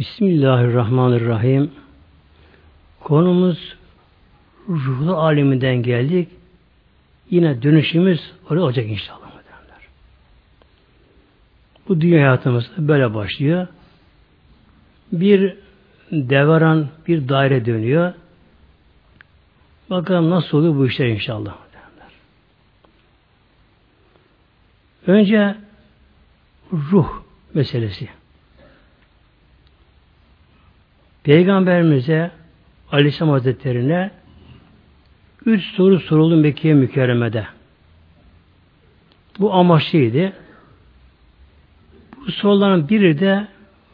Bismillahirrahmanirrahim. Konumuz ruhlu aleminden geldik. Yine dönüşümüz oraya olacak inşallah. Bu dünya hayatımız böyle başlıyor. Bir devran, bir daire dönüyor. Bakalım nasıl oluyor bu işler inşallah. Önce ruh meselesi. Peygamberimize Aleyhisselam Hazretleri'ne üç soru soruldu Mekke mükerremede. Bu amaçlıydı. Bu soruların biri de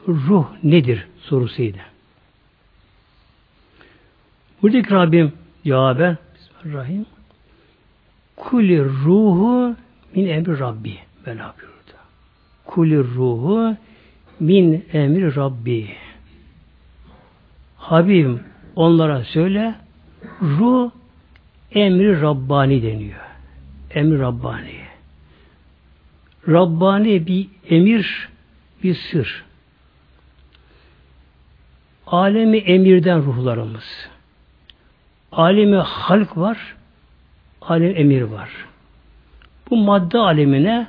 ruh nedir sorusuydu. Buradaki Rabbim cevaben Bismillahirrahmanirrahim Kulli ruhu min emri Rabbi böyle buyurdu. Kulli ruhu min emri Rabbi. Habibim onlara söyle ruh emri Rabbani deniyor. Emri Rabbani. Rabbani bir emir, bir sır. Alemi emirden ruhlarımız. Alemi halk var, alem emir var. Bu madde alemine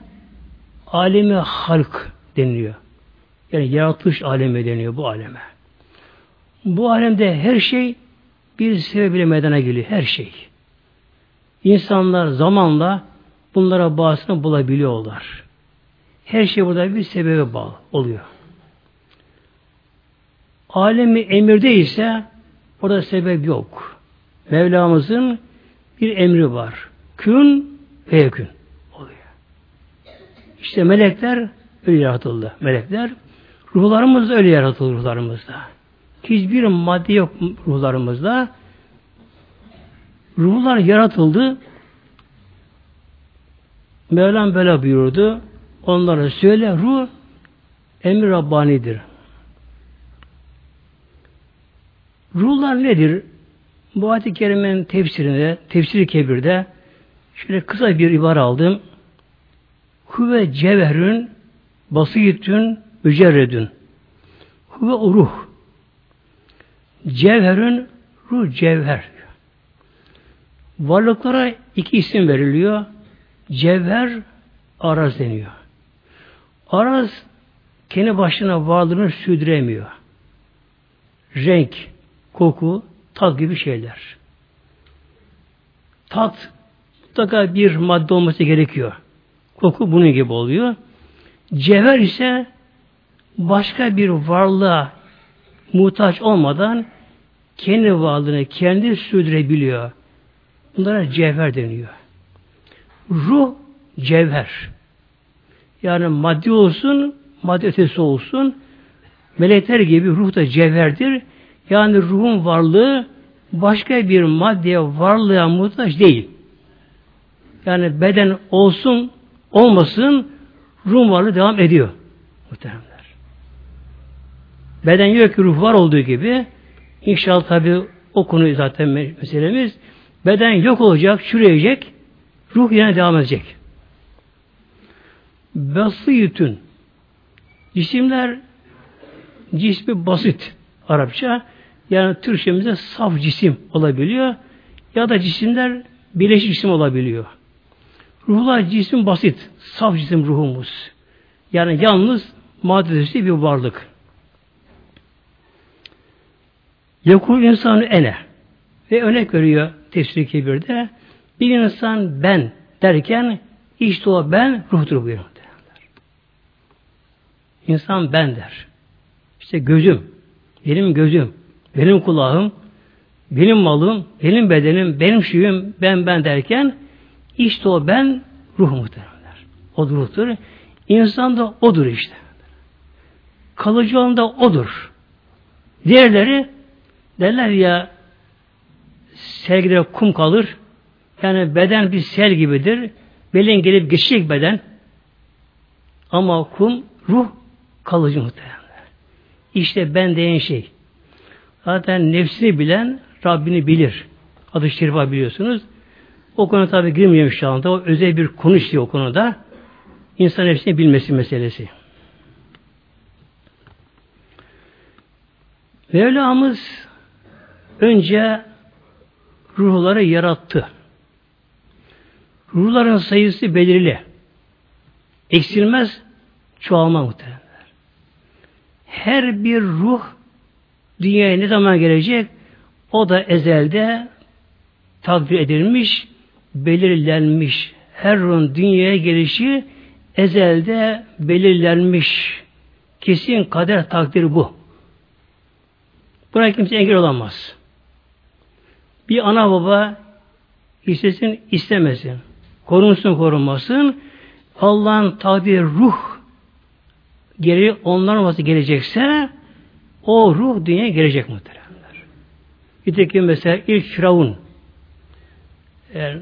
alemi halk deniliyor. Yani yaratılış alemi deniyor bu aleme. Bu alemde her şey bir sebebiyle meydana geliyor. Her şey. İnsanlar zamanla bunlara bağısını bulabiliyorlar. Her şey burada bir sebebe bağlı oluyor. Alemi emirde ise orada sebep yok. Mevlamızın bir emri var. Kün ve yekün oluyor. İşte melekler öyle yaratıldı. Melekler ruhlarımız öyle yaratıldı ruhlarımızda. Hiçbir madde yok ruhlarımızda. Ruhlar yaratıldı. Mevlam böyle buyurdu. Onlara söyle ruh emir Rabbani'dir. Ruhlar nedir? Bu ayet-i kerimenin tefsirinde, tefsiri kebirde şöyle kısa bir ibare aldım. Huve cevherün basitün mücerredün. Huve ruh. Cevherün ruh cevher. Varlıklara iki isim veriliyor. Cevher araz deniyor. Araz kendi başına varlığını sürdüremiyor. Renk, koku, tat gibi şeyler. Tat mutlaka bir madde olması gerekiyor. Koku bunun gibi oluyor. Cevher ise başka bir varlığa muhtaç olmadan kendi varlığını kendi sürdürebiliyor. Bunlara cevher deniyor. Ruh cevher. Yani maddi olsun, maddi ötesi olsun, melekler gibi ruh da cevherdir. Yani ruhun varlığı başka bir maddeye varlığa muhtaç değil. Yani beden olsun, olmasın, ruh varlığı devam ediyor. Muhteremler. Beden yok ki ruh var olduğu gibi inşallah tabi o konu zaten meselemiz. Beden yok olacak, çürüyecek, ruh yine devam edecek. Basitün cisimler cismi basit Arapça yani Türkçemizde saf cisim olabiliyor ya da cisimler birleşik cisim olabiliyor. Ruhlar cisim basit, saf cisim ruhumuz. Yani yalnız maddesi bir varlık. Yakul insanı ene ve örnek veriyor tefsir kebirde bir insan ben derken işte o ben ruhtur buyuruyor. İnsan ben der. İşte gözüm, benim gözüm, benim kulağım, benim malım, benim bedenim, benim şuyum, ben ben derken işte o ben ruh muhtemelenler. O ruhtur. İnsan da odur işte. Kalıcı olan da odur. Diğerleri derler ya sergide kum kalır. Yani beden bir sel gibidir. Belin gelip geçecek beden. Ama kum, ruh kalıcı muhtemelen. İşte ben diyen şey. Zaten nefsini bilen Rabbini bilir. Adı şerifa biliyorsunuz. O konu tabi girmiyorum şu anda. O özel bir konu istiyor o konuda. İnsan nefsini bilmesi meselesi. Mevlamız önce ruhları yarattı. Ruhların sayısı belirli. Eksilmez, çoğalma muhtemelen. Her bir ruh dünyaya ne zaman gelecek? O da ezelde takdir edilmiş, belirlenmiş. Her ruhun dünyaya gelişi ezelde belirlenmiş. Kesin kader takdir bu. Buna kimse engel olamaz. Bir ana baba istesin istemesin. Korunsun korunmasın. Allah'ın takdir ruh geri onların olması gelecekse o ruh dünyaya gelecek muhteremler. Nitekim mesela ilk Firavun yani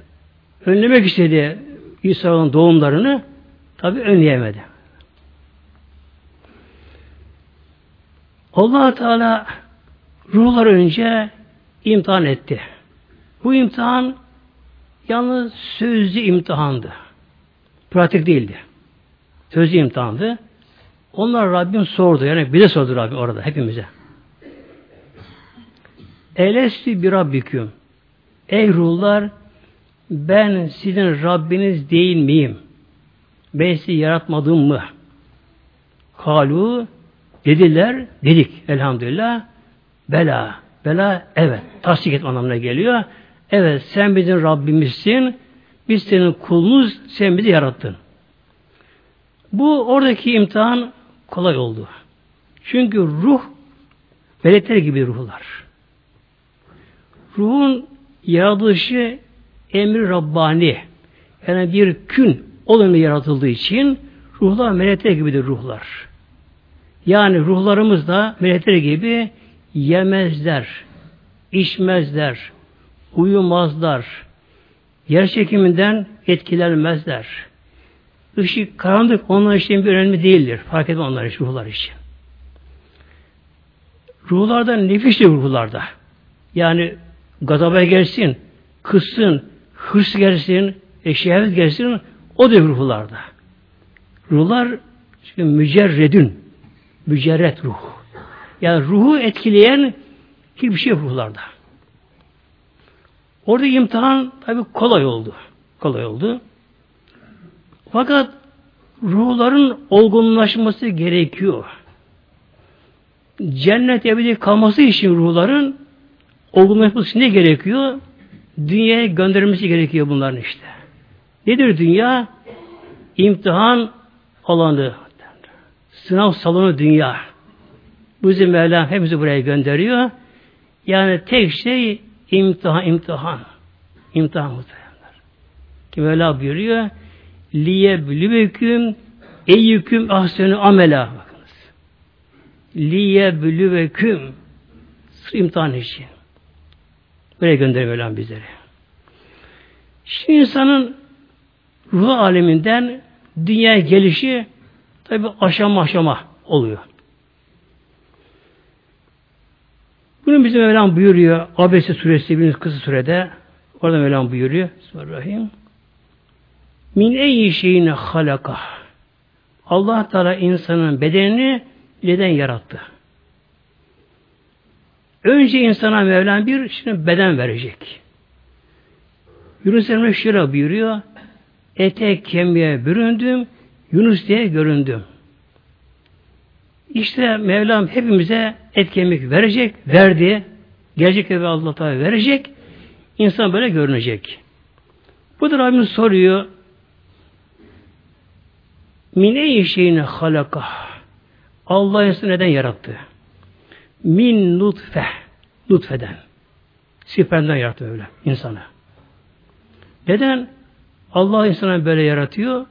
önlemek istedi İsa'nın doğumlarını tabi önleyemedi. allah Teala ruhlar önce imtihan etti. Bu imtihan yalnız sözlü imtihandı. Pratik değildi. Sözlü imtihandı. Onlar Rabbim sordu. Yani bize sordu Rabbim orada hepimize. Elesti bir Rabbiküm. Ey ruhlar ben sizin Rabbiniz değil miyim? Ben sizi yaratmadım mı? Kalu dediler, dedik elhamdülillah. Bela, bela evet. Tasdik etme anlamına geliyor. Evet sen bizim Rabbimizsin. Biz senin kulunuz, sen bizi yarattın. Bu oradaki imtihan kolay oldu. Çünkü ruh melekler gibi ruhlar. Ruhun yaratılışı emri Rabbani. Yani bir kün olanı yaratıldığı için ruhlar melekler gibidir ruhlar. Yani ruhlarımız da melekler gibi yemezler, içmezler, uyumazlar, yer çekiminden etkilenmezler. Işık, karanlık onlar için bir önemli değildir. Fark etmez onlar için, ruhlar için. Ruhlarda nefis de ruhlarda. Yani gazaba gelsin, kızsın, hırs gelsin, eşeğet gelsin, o da ruhlarda. Ruhlar çünkü mücerredün, mücerret ruh. Yani ruhu etkileyen hiçbir şey ruhlarda. Orada imtihan tabi kolay oldu. Kolay oldu. Fakat ruhların olgunlaşması gerekiyor. Cennet ebedi kalması için ruhların olgunlaşması ne gerekiyor? Dünyaya gönderilmesi gerekiyor bunların işte. Nedir dünya? İmtihan alanı. Sınav salonu dünya. Bu yüzden Mevlam hepimizi buraya gönderiyor. Yani tek şey imtihan, imtihan. İmtihan muhtemelenler. Ki Mevla buyuruyor liye blüveküm eyyüküm ahsenü amela bakınız. Liye blüveküm imtihan için. Buraya gönderiyor Mevlam bizleri. Şimdi insanın ruh aleminden dünyaya gelişi tabi aşama aşama oluyor. Bunu bizim Mevlam buyuruyor. Abese suresi bir kısa sürede orada Mevlam buyuruyor. Bismillahirrahmanirrahim. Min eyyi şeyine halaka. Allah Teala insanın bedenini neden yarattı? Önce insana Mevlam bir şimdi beden verecek. Yunus Emre şöyle buyuruyor. Ete kemiğe büründüm, Yunus diye göründüm. İşte Mevlam hepimize et verecek, verdi. Gelecek ve Allah Teala verecek. İnsan böyle görünecek. Bu da Rabbimiz soruyor. Mine şeyine halaka. Allah insanı neden yarattı? Min nutfe. Nutfeden. Spermden yarattı öyle insanı. Neden? Allah insanı böyle yaratıyor.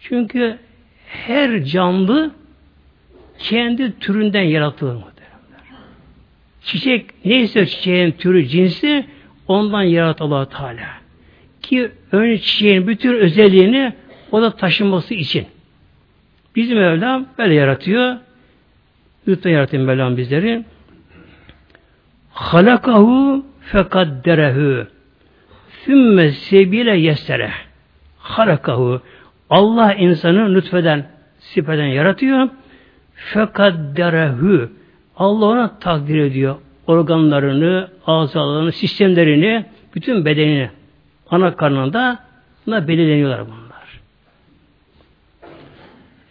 Çünkü her canlı kendi türünden yaratılır Çiçek neyse çiçeğin türü cinsi ondan yarat allah Teala. Ki ön çiçeğin bütün özelliğini o da taşınması için. Bizim Mevlam böyle yaratıyor. Lütfen yaratın Mevlam bizleri. Halakahu fekadderehu sümme sebile yessere halakahu Allah insanı lütfeden sipeden yaratıyor. Fekadderehu Allah ona takdir ediyor. Organlarını, azalarını, sistemlerini, bütün bedenini. Ana karnında buna belirleniyorlar bunlar.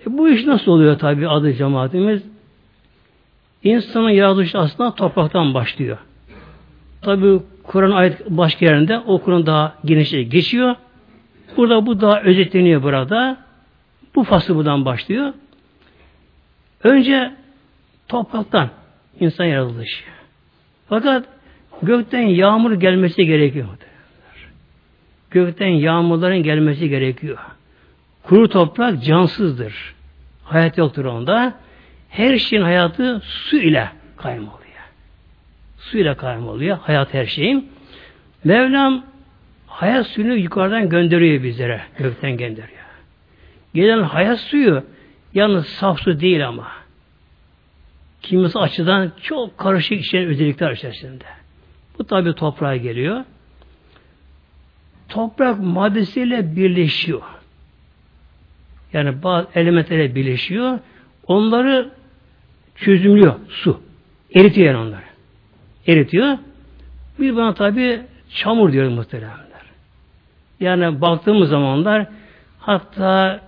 E bu iş nasıl oluyor tabi adı cemaatimiz? İnsanın yaratılışı aslında topraktan başlıyor. Tabi Kur'an ayet başka yerinde o Kur'an daha genişçe geçiyor. Burada bu daha özetleniyor burada. Bu fasıl buradan başlıyor. Önce topraktan insan yaratılışı. Fakat gökten yağmur gelmesi gerekiyor. Gökten yağmurların gelmesi gerekiyor. Kuru toprak cansızdır. Hayat yoktur onda. Her şeyin hayatı su ile kaym oluyor. Su ile kaym oluyor. Hayat her şeyin. Mevlam hayat suyunu yukarıdan gönderiyor bizlere. Gökten gönderiyor. Gelen hayat suyu yalnız saf su değil ama. Kimisi açıdan çok karışık işleyen özellikler içerisinde. Bu tabi toprağa geliyor. Toprak maddesiyle birleşiyor. Yani bazı elementlerle birleşiyor. Onları çözümlüyor su. Eritiyor yani onları. Eritiyor. Bir bana tabi çamur diyor muhteremler. Yani baktığımız zamanlar hatta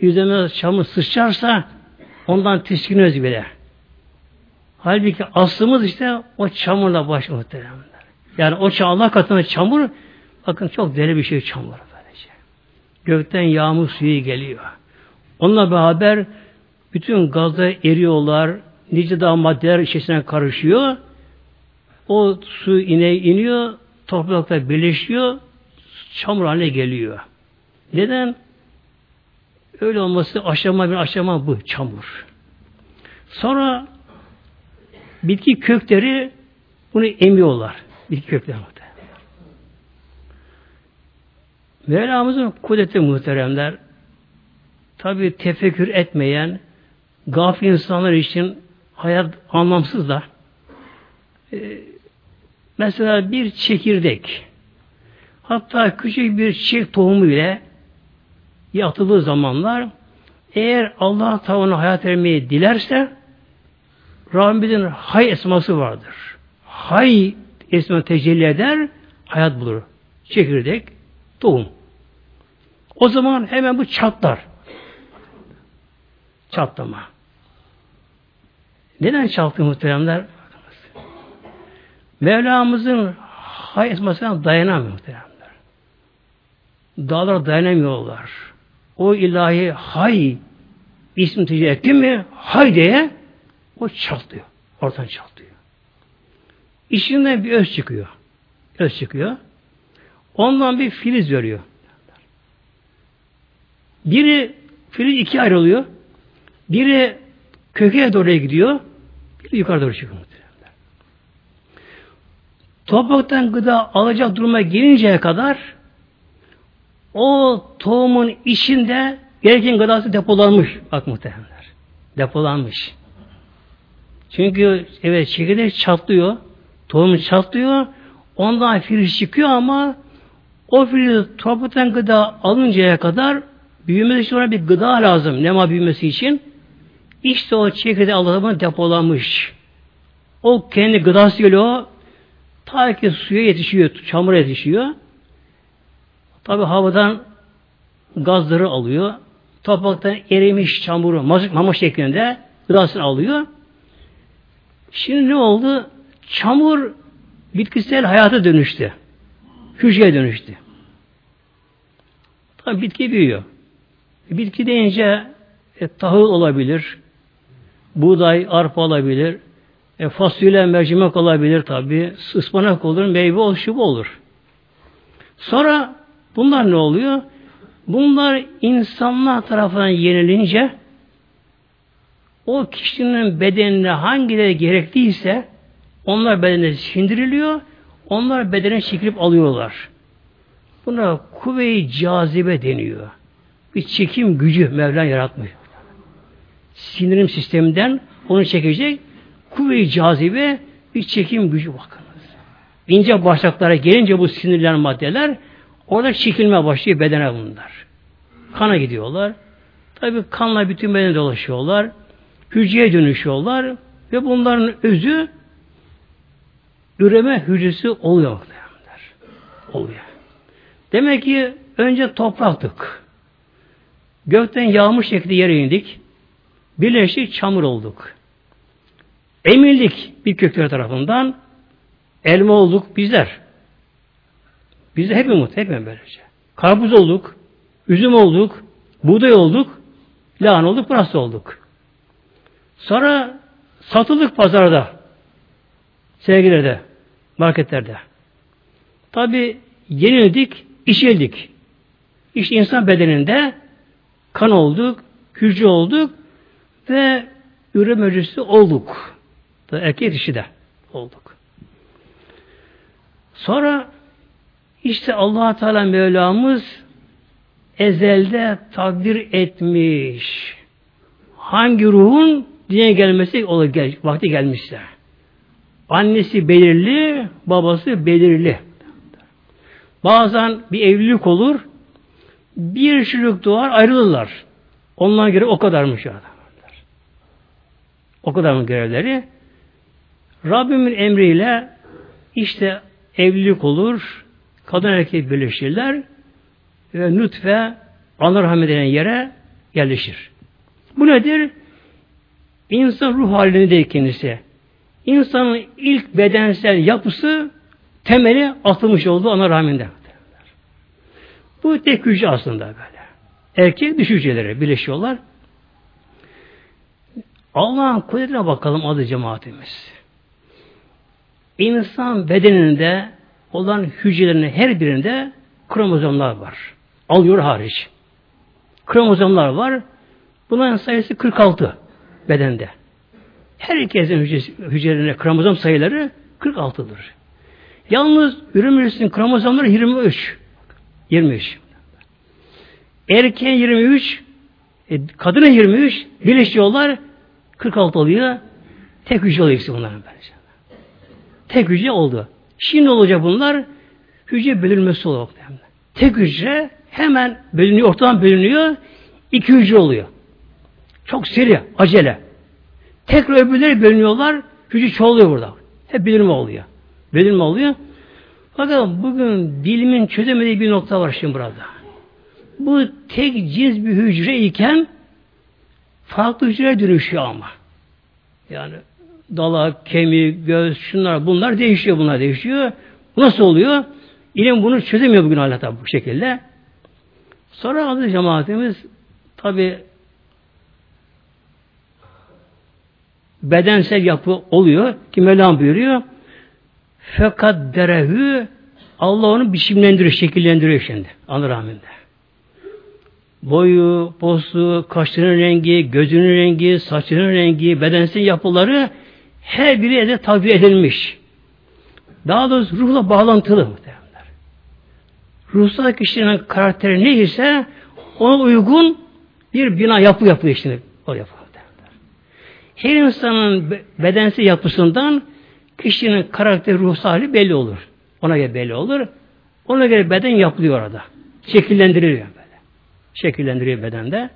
yüzüme çamur sıçarsa ondan tiskiniyoruz bile. Halbuki aslımız işte o çamurla baş muhteremler. Yani o Allah katında çamur bakın çok deli bir şey çamur böylece. Gökten yağmur suyu geliyor. Onunla beraber bütün gazlar eriyorlar, nice daha maddeler içerisine karışıyor. O su ine iniyor, toprakla birleşiyor, çamur haline geliyor. Neden? Öyle olması aşama bir aşama bu çamur. Sonra bitki kökleri bunu emiyorlar. Bitki kökleri Mevlamızın kudreti muhteremler tabi tefekkür etmeyen gafil insanlar için hayat anlamsız da e, mesela bir çekirdek hatta küçük bir çiçek tohumu bile atıldığı zamanlar eğer Allah tavanı hayat vermeyi dilerse Rabbimizin hay esması vardır. Hay esma tecelli eder, hayat bulur. Çekirdek, tohum. O zaman hemen bu çatlar. Çatlama. Neden çattı muhteremler? Mevlamızın hay esmasına dayanamıyor muhteremler. Dağlar dayanamıyorlar. O ilahi hay ismi tecrübe etti mi hay diye o çatlıyor. Ortadan çatlıyor. İçinden bir öz çıkıyor. Öz çıkıyor. Ondan bir filiz veriyor. Biri filiz iki ayrılıyor. Biri köke doğru gidiyor. Biri yukarı doğru çıkıyor. Topraktan gıda alacak duruma gelinceye kadar o tohumun içinde gereken gıdası depolanmış. Bak muhtemelenler. Depolanmış. Çünkü evet çekirdek çatlıyor. Tohum çatlıyor. Ondan filiz çıkıyor ama o filiz topraktan gıda alıncaya kadar büyümesi için ona bir gıda lazım. Nema büyümesi için. İşte o çekirdeği Allah'ın depolanmış. O kendi gıdası geliyor. Ta ki suya yetişiyor, çamura yetişiyor. Tabi havadan gazları alıyor. Topraktan erimiş çamuru, mama şeklinde gıdasını alıyor. Şimdi ne oldu? Çamur bitkisel hayata dönüştü. Hücreye dönüştü. Tabi bitki büyüyor. Bitki deyince e, tahıl olabilir, buğday, arpa olabilir, e, fasulye, mercimek olabilir tabi, ıspanak olur, meyve olur, şu olur. Sonra bunlar ne oluyor? Bunlar insanlar tarafından yenilince o kişinin bedenine hangileri gerekliyse onlar bedenine sindiriliyor, onlar bedene çekilip alıyorlar. Buna kuvve-i cazibe deniyor. Bir çekim gücü Mevla yaratmış. Sinirim sisteminden onu çekecek kuvve-i cazibe bir çekim gücü bakınız. İnce bağırsaklara gelince bu sinirlen maddeler orada çekilme başlıyor bedene bunlar. Kana gidiyorlar. Tabi kanla bütün bedene dolaşıyorlar hücreye dönüşüyorlar. Ve bunların özü üreme hücresi oluyor. Oluyor. Demek ki önce topraktık. Gökten yağmur şekli yere indik. Birleştik çamur olduk. Emildik bir kökler tarafından. Elma olduk bizler. Biz de hepimiz, hepimiz böylece. Karpuz olduk, üzüm olduk, buğday olduk, lahan olduk, pırasa olduk. Sonra satıldık pazarda, sergilerde, marketlerde. Tabi yenildik, içildik. İşte insan bedeninde kan olduk, hücre olduk ve üreme hücresi olduk. Erkek dişi de olduk. Sonra işte allah Teala Mevlamız ezelde takdir etmiş. Hangi ruhun dünyaya gelmesi olur, gel, vakti gelmişse. Annesi belirli, babası belirli. Bazen bir evlilik olur, bir çocuk doğar ayrılırlar. Onlara göre o kadarmış adamlar. O kadar mı görevleri? Rabbimin emriyle işte evlilik olur, kadın erkek birleşirler ve nutfe ana rahmet denen yere yerleşir. Bu nedir? İnsan ruh halinde değil kendisi. İnsanın ilk bedensel yapısı temeli atılmış olduğu ana rahminde. Bu tek hücre aslında böyle. Erkek dış hücreleri birleşiyorlar. Allah'ın kudretine bakalım adı cemaatimiz. İnsan bedeninde olan hücrelerinin her birinde kromozomlar var. Alıyor hariç. Kromozomlar var. Bunların sayısı 46 bedende. Herkesin hücresi, hücrelerine kromozom sayıları 46'dır. Yalnız ürün kromozomları 23. 23. Erkeğin 23, e, kadına 23, birleşiyorlar 46 oluyor. Tek hücre oluyor bunların bence. Tek hücre oldu. Şimdi olacak bunlar hücre bölünmesi oluyor. Tek hücre hemen bölünüyor, ortadan bölünüyor. iki hücre oluyor. Çok seri, acele. Tekrar öbürleri bölünüyorlar. Hücre çoğalıyor burada. Hep bölünme oluyor. Bölünme oluyor. Fakat bugün bilimin çözemediği bir nokta var şimdi burada. Bu tek cins bir hücre iken farklı hücreye dönüşüyor ama. Yani dalak, kemik, göz, şunlar bunlar değişiyor bunlar değişiyor. Nasıl oluyor? İlim bunu çözemiyor bugün tabi bu şekilde. Sonra adı cemaatimiz tabi bedensel yapı oluyor ki Mevlam buyuruyor fakat derehü Allah onu biçimlendiriyor, şekillendiriyor şimdi. Allah rahminde. Boyu, postu, kaşlarının rengi, gözünün rengi, saçının rengi, bedensel yapıları her biri de tabir edilmiş. Daha doğrusu ruhla bağlantılı muhtemelenler. Ruhsal kişinin karakteri neyse ona uygun bir bina yapı yapıyor işte. O yapı. Her insanın bedensel yapısından kişinin karakteri hali belli olur. Ona göre belli olur. Ona göre beden yapılıyor orada. Şekillendiriliyor böyle. Şekillendiriyor bedende.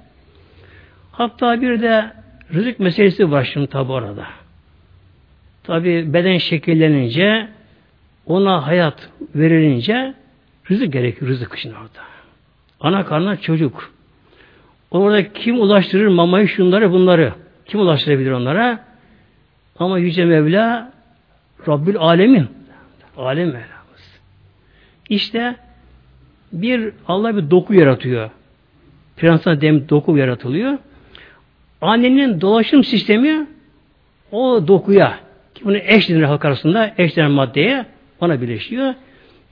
Hatta bir de rızık meselesi var şimdi tabi orada. Tabi beden şekillenince ona hayat verilince rızık gerekiyor rızık için orada. Ana karnına çocuk. Orada kim ulaştırır mamayı şunları bunları? Kim ulaştırabilir onlara? Ama Yüce Mevla Rabbül Alemin. Alem Mevlamız. İşte bir Allah bir doku yaratıyor. Plansana dem doku yaratılıyor. Annenin dolaşım sistemi o dokuya bunu eş denir halk arasında eş denir maddeye ona birleşiyor.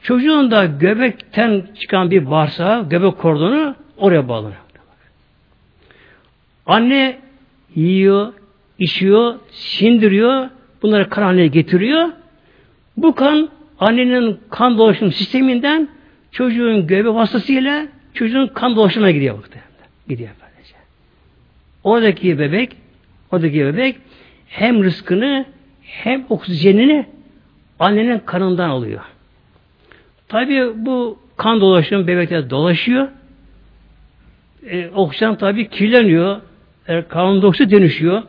Çocuğun da göbekten çıkan bir bağırsağı, göbek kordonu oraya bağlanıyor. Anne yiyor, içiyor, sindiriyor, bunları kan haline getiriyor. Bu kan annenin kan dolaşım sisteminden çocuğun göbek vasıtasıyla çocuğun kan dolaşımına gidiyor muhtemelen. Gidiyor böylece. Oradaki bebek, oradaki bebek hem rızkını hem oksijenini annenin kanından alıyor. Tabi bu kan dolaşımı bebekte dolaşıyor. E, oksijen tabi kirleniyor. E, karbondioksit dönüşüyor.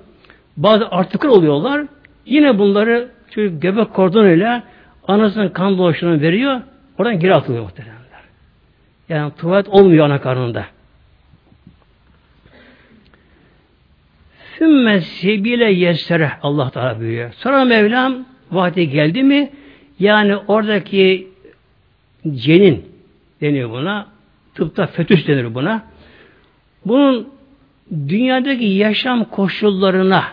Bazı artıkır oluyorlar. Yine bunları çocuk göbek kordonuyla anasının kan dolaşımını veriyor. Oradan geri atılıyor muhteremler. Yani tuvalet olmuyor ana karnında. Sümme sebile yessere Allah Teala buyuruyor. Sonra Mevlam vakti geldi mi yani oradaki cenin deniyor buna. Tıpta fetüs denir buna. Bunun dünyadaki yaşam koşullarına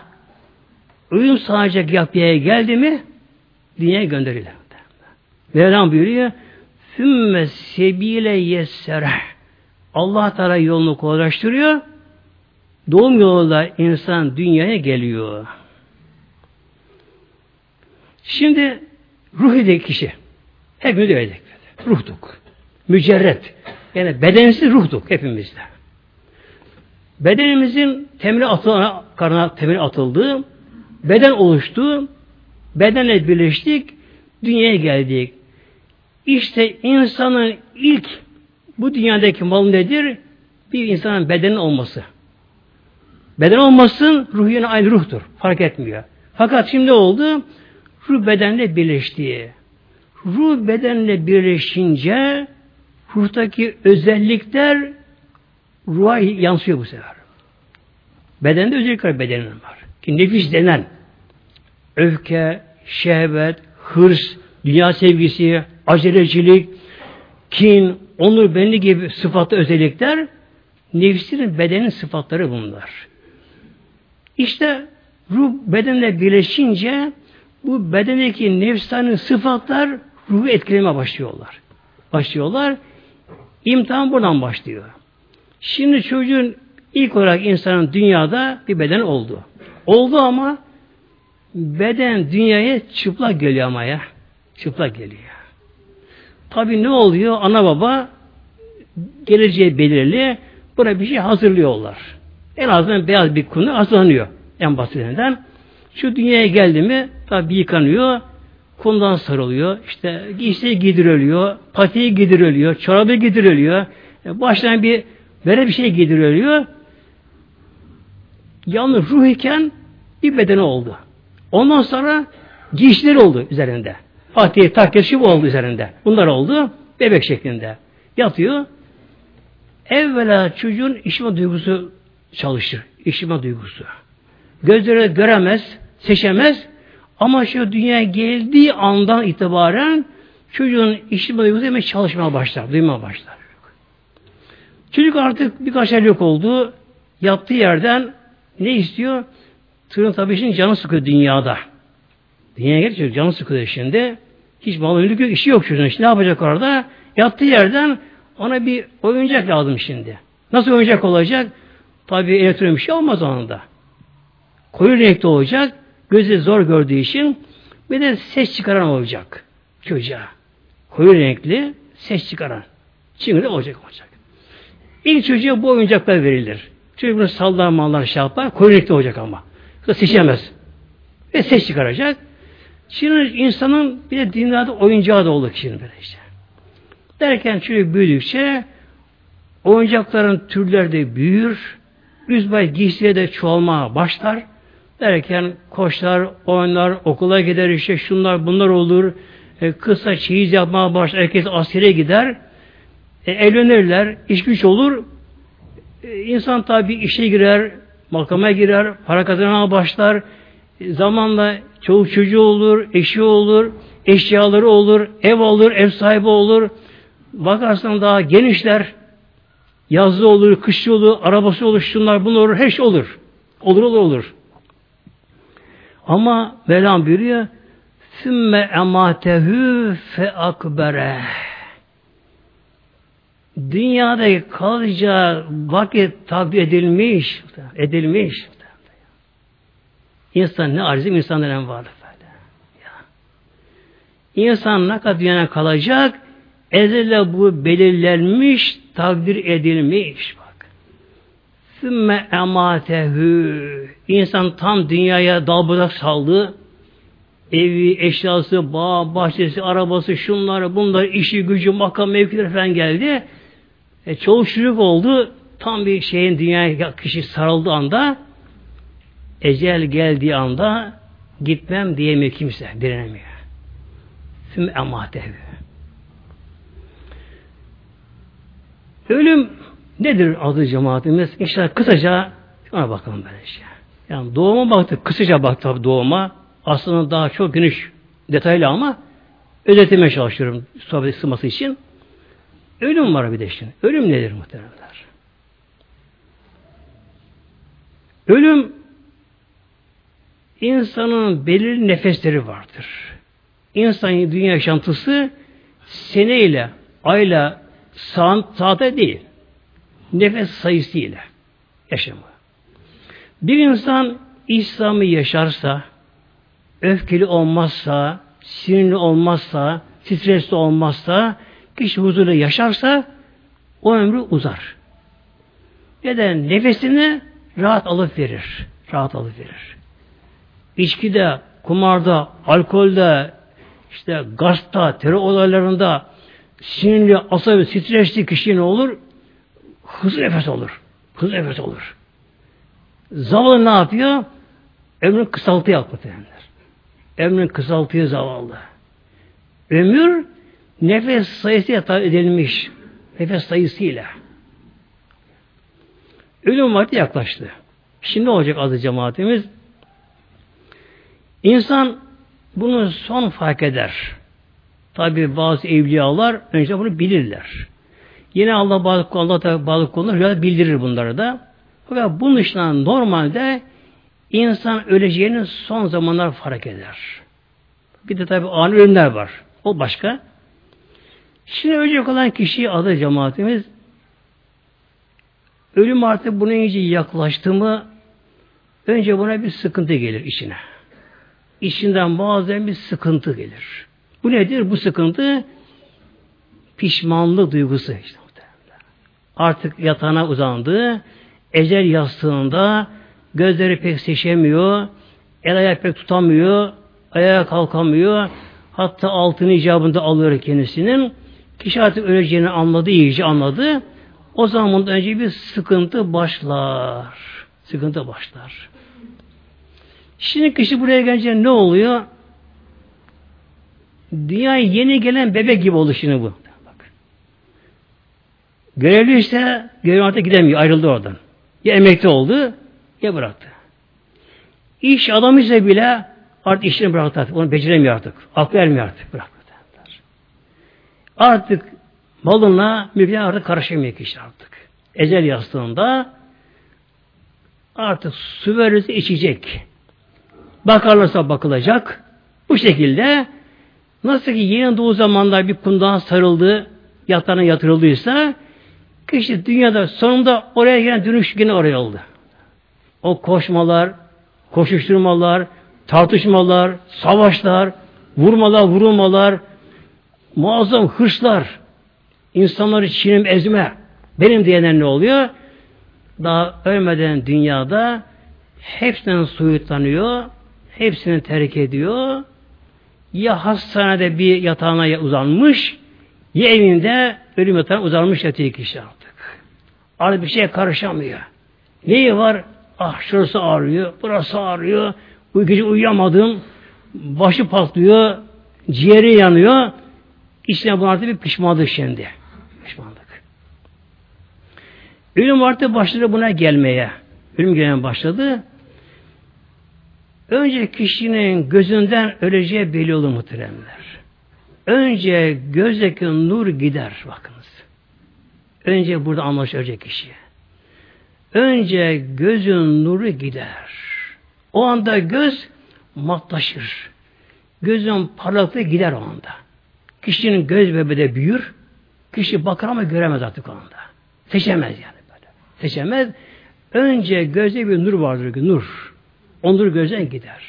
uyum sağlayacak yapıya geldi mi dünyaya gönderilir. Mevlam buyuruyor Sümme sebile yessere Allah Teala yolunu kolaylaştırıyor. Doğum yoluyla insan dünyaya geliyor. Şimdi ruh idi kişi. Hepimiz öyleydik. Ruhduk. Mücerret. Yani bedensiz ruhduk hepimizde. Bedenimizin temeli atılan, karına temeli atıldı. Beden oluştu. Bedenle birleştik. Dünyaya geldik. İşte insanın ilk bu dünyadaki mal nedir? Bir insanın bedenin olması. Beden olmasın ruh yine aynı ruhtur. Fark etmiyor. Fakat şimdi oldu? Ruh bedenle birleşti. Ruh bedenle birleşince ruhtaki özellikler ruha yansıyor bu sefer. Bedende özellikler bedenin var. Ki nefis denen öfke, şehvet, hırs, dünya sevgisi, acelecilik, kin, onur, benli gibi sıfatlı özellikler nefsinin bedenin sıfatları bunlar. İşte ruh bedenle birleşince bu bedendeki nefsani sıfatlar ruhu etkilemeye başlıyorlar. Başlıyorlar. İmtihan buradan başlıyor. Şimdi çocuğun ilk olarak insanın dünyada bir beden oldu. Oldu ama beden dünyaya çıplak geliyor ama ya. Çıplak geliyor. Tabi ne oluyor? Ana baba geleceği belirli. Buna bir şey hazırlıyorlar. En azından beyaz bir konu hazırlanıyor. En basitinden. Şu dünyaya geldi mi tabi yıkanıyor. Kundan sarılıyor. İşte giysi giydiriliyor. Patiği giydiriliyor. Çorabı giydiriliyor. E, baştan bir böyle bir şey giydiriliyor. Yalnız ruh iken bir bedeni oldu. Ondan sonra giysiler oldu üzerinde. Fatih takkesi oldu üzerinde. Bunlar oldu. Bebek şeklinde. Yatıyor. Evvela çocuğun işime duygusu çalışır. İşime duygusu. Gözleri göremez, seçemez. Ama şu dünyaya geldiği andan itibaren çocuğun işime duygusu hemen çalışmaya başlar, duymaya başlar. Çocuk artık birkaç ay yok oldu. Yattığı yerden ne istiyor? Tırın tabii şimdi canı sıkıyor dünyada. Dünyaya gelince canı sıkıyor şimdi. Hiç malımlık yok, işi yok çocuğun. İşte ne yapacak orada? Yattığı yerden ona bir oyuncak lazım şimdi. Nasıl oyuncak olacak? Tabi elektronik bir şey olmaz onunda. Koyu renkli olacak. Gözü zor gördüğü için bir de ses çıkaran olacak çocuğa. Koyu renkli ses çıkaran. Şimdi olacak olacak. İlk çocuğa bu oyuncaklar verilir. Çocuk bunu sallar mallar şey yapar. Koyu renkli olacak ama. Seçemez. Ve ses çıkaracak. Şimdi insanın bir de dünyada oyuncağı da olur şimdi böyle işte. Derken çocuk büyüdükçe oyuncakların türleri de büyür. Üzbay giysiye de çoğalmaya başlar. Derken koşlar, oynar, okula gider işte şunlar bunlar olur. E, kısa çeyiz yapmaya başlar. Herkes askere gider. E, evlenirler. iş güç olur. E, insan tabi işe girer, makamaya girer, para kazanmaya başlar. E, zamanla çoluk çocuğu olur, eşi olur, eşyaları olur, ev olur, ev sahibi olur. Bakarsan daha genişler. Yazlı olur, kışlı olur, arabası olur, şunlar bunlar olur, her şey olur. Olur olur olur. Ama Mevlam buyuruyor Sümme ematehu fe akbere Dünyada kalacağı vakit takdir edilmiş edilmiş İnsan ne arzim insanların en varlık. İnsan ne kadar dünyada kalacak ezelle bu belirlenmiş takdir edilmiş. Sümme ematehü. İnsan tam dünyaya dalbudak saldı. Evi, eşyası, bağ, bahçesi, arabası, şunlar, bunlar, işi, gücü, makam, mevkiler falan geldi. E, çocuk oldu. Tam bir şeyin dünyaya kişi sarıldığı anda ecel geldiği anda gitmem diyemiyor kimse. Direnemiyor. Tüm ematevi. Ölüm nedir adı cemaatimiz? İnşallah kısaca ona bakalım böyle şey. Yani doğuma baktık, kısaca baktık doğuma. Aslında daha çok geniş detaylı ama özetlemeye çalışıyorum sohbet sığması için. Ölüm var bir de şimdi. Ölüm nedir muhteremler? Ölüm insanın belirli nefesleri vardır. İnsanın dünya yaşantısı seneyle, ayla, saat, saate değil. Nefes sayısıyla yaşamı. Bir insan İslam'ı yaşarsa, öfkeli olmazsa, sinirli olmazsa, stresli olmazsa, kişi huzurlu yaşarsa o ömrü uzar. Neden? Nefesini rahat alıp verir. Rahat alıp verir. İçkide, kumarda, alkolde, işte gazta, terör olaylarında sinirli, asabi, stresli kişi ne olur? Hızlı nefes olur. Hızlı nefes olur. Zavallı ne yapıyor? Ömrün kısaltıyor muhtemelenler. Ömrün kısaltıyor zavallı. Ömür nefes sayısıyla tabi edilmiş. Nefes sayısıyla. Ölüm vakti yaklaştı. Şimdi ne olacak adı cemaatimiz? İnsan bunu son fark eder. Tabi bazı evliyalar önce bunu bilirler. Yine Allah bazı Allah da bazı konular bildirir bunları da. Fakat bunun dışında normalde insan öleceğini son zamanlar fark eder. Bir de tabi ani ölümler var. O başka. Şimdi ölecek olan kişi adı cemaatimiz ölüm artık buna iyice yaklaştı mı önce buna bir sıkıntı gelir içine. İçinden bazen bir sıkıntı gelir. Bu nedir? Bu sıkıntı pişmanlık duygusu işte. Artık yatağına uzandı, ecel yastığında gözleri pek seçemiyor, el ayak pek tutamıyor, ayağa kalkamıyor, hatta altın icabında alıyor kendisinin. Kişi artık öleceğini anladı, iyice anladı. O zaman önce bir sıkıntı başlar. Sıkıntı başlar. Şimdi kişi buraya gelince ne oluyor? Dünyaya yeni gelen bebek gibi oldu şimdi bu. Görevli işte görev artık gidemiyor. Ayrıldı oradan. Ya emekli oldu ya bıraktı. İş adamı ise bile artık işini bıraktı artık. Onu beceremiyor artık. Aklı ermiyor artık. Bıraktı. Artık malına mülküne artık karışamıyor kişi artık. Ecel yastığında artık su verirse içecek. Bakarlarsa bakılacak. Bu şekilde nasıl ki yeni doğu zamanlar bir kundağa sarıldı, yatağına yatırıldıysa kişi dünyada sonunda oraya gelen dönüş yine oraya oldu. O koşmalar, koşuşturmalar, tartışmalar, savaşlar, vurmalar, vurulmalar, muazzam hırslar, insanları çiğnem ezme, benim diyenler ne oluyor? Daha ölmeden dünyada hepsinden soyutlanıyor, hepsini terk ediyor. Ya hastanede bir yatağına uzanmış, ya evinde ölüm yatağına uzanmış yatıyor kişi artık. Artık bir şeye karışamıyor. Neyi var? Ah şurası ağrıyor, burası ağrıyor, bu gece uyuyamadım, başı patlıyor, ciğeri yanıyor. İçine bu artık bir pişmanlık şimdi. Pişmanlık. Ölüm artık başladı buna gelmeye. Ölüm gelmeye başladı. Önce kişinin gözünden öleceği belli olur muhteremler. Önce gözdeki nur gider bakınız. Önce burada anlaşılacak kişi. Önce gözün nuru gider. O anda göz matlaşır. Gözün parlaklığı gider o anda. Kişinin göz bebeği de büyür. Kişi bakar ama göremez artık o anda. Seçemez yani böyle. Seçemez. Önce gözde bir nur vardır. Nur. Onur gözden gider.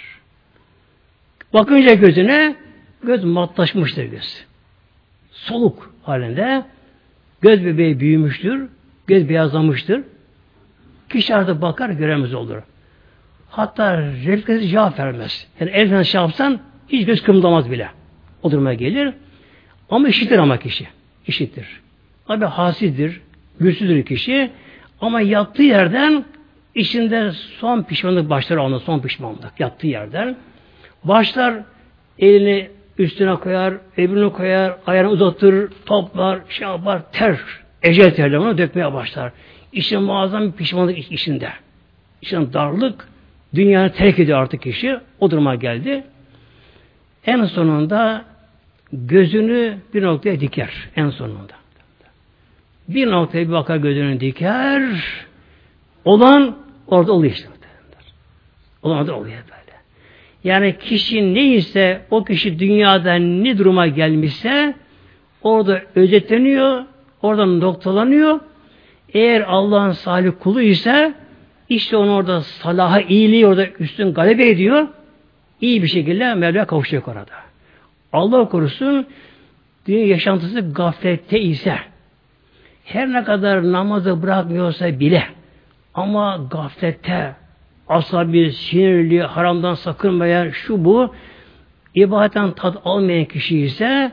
Bakınca gözüne göz matlaşmıştır göz. Soluk halinde göz bebeği büyümüştür. Göz beyazlamıştır. Kişi artık bakar göremez olur. Hatta refleksi cevap vermez. Yani elden şey yapsan hiç göz kımıldamaz bile. O duruma gelir. Ama işitir ama kişi. İşitir. Abi hasidir, güçsüzdür kişi. Ama yattığı yerden İçinde son pişmanlık başlar onda son pişmanlık yattığı yerden. Başlar elini üstüne koyar, öbürünü koyar, ayağını uzatır, toplar, şey yapar, ter, ecel terle onu dökmeye başlar. İşte muazzam bir pişmanlık içinde. İşte darlık, dünyanı terk ediyor artık kişi. O duruma geldi. En sonunda gözünü bir noktaya diker. En sonunda. Bir noktaya bir bakar gözünü diker. Olan orada oluyor işte. Orada oluyor böyle. Yani kişi neyse o kişi dünyada ne duruma gelmişse orada özetleniyor, oradan noktalanıyor. Eğer Allah'ın salih kulu ise işte onu orada salaha iyiliği orada üstün galebe ediyor. İyi bir şekilde Mevla kavuşacak orada. Allah korusun dünya yaşantısı gaflette ise her ne kadar namazı bırakmıyorsa bile ama gaflette asabi, sinirli, haramdan sakınmayan şu bu ibadetten tat almayan kişi ise